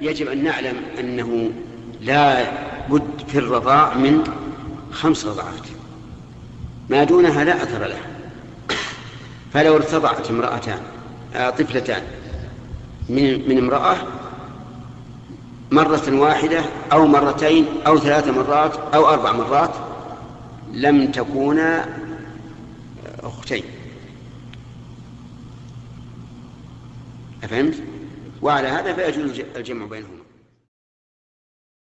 يجب أن نعلم أنه لا بد في الرضاع من خمس رضعات. ما دونها لا أثر لها فلو ارتضعت امرأتان طفلتان من من امرأة مرة واحدة أو مرتين أو ثلاث مرات أو أربع مرات لم تكونا أختين. أفهمت؟ وعلى هذا فيجوز الجمع بينهما.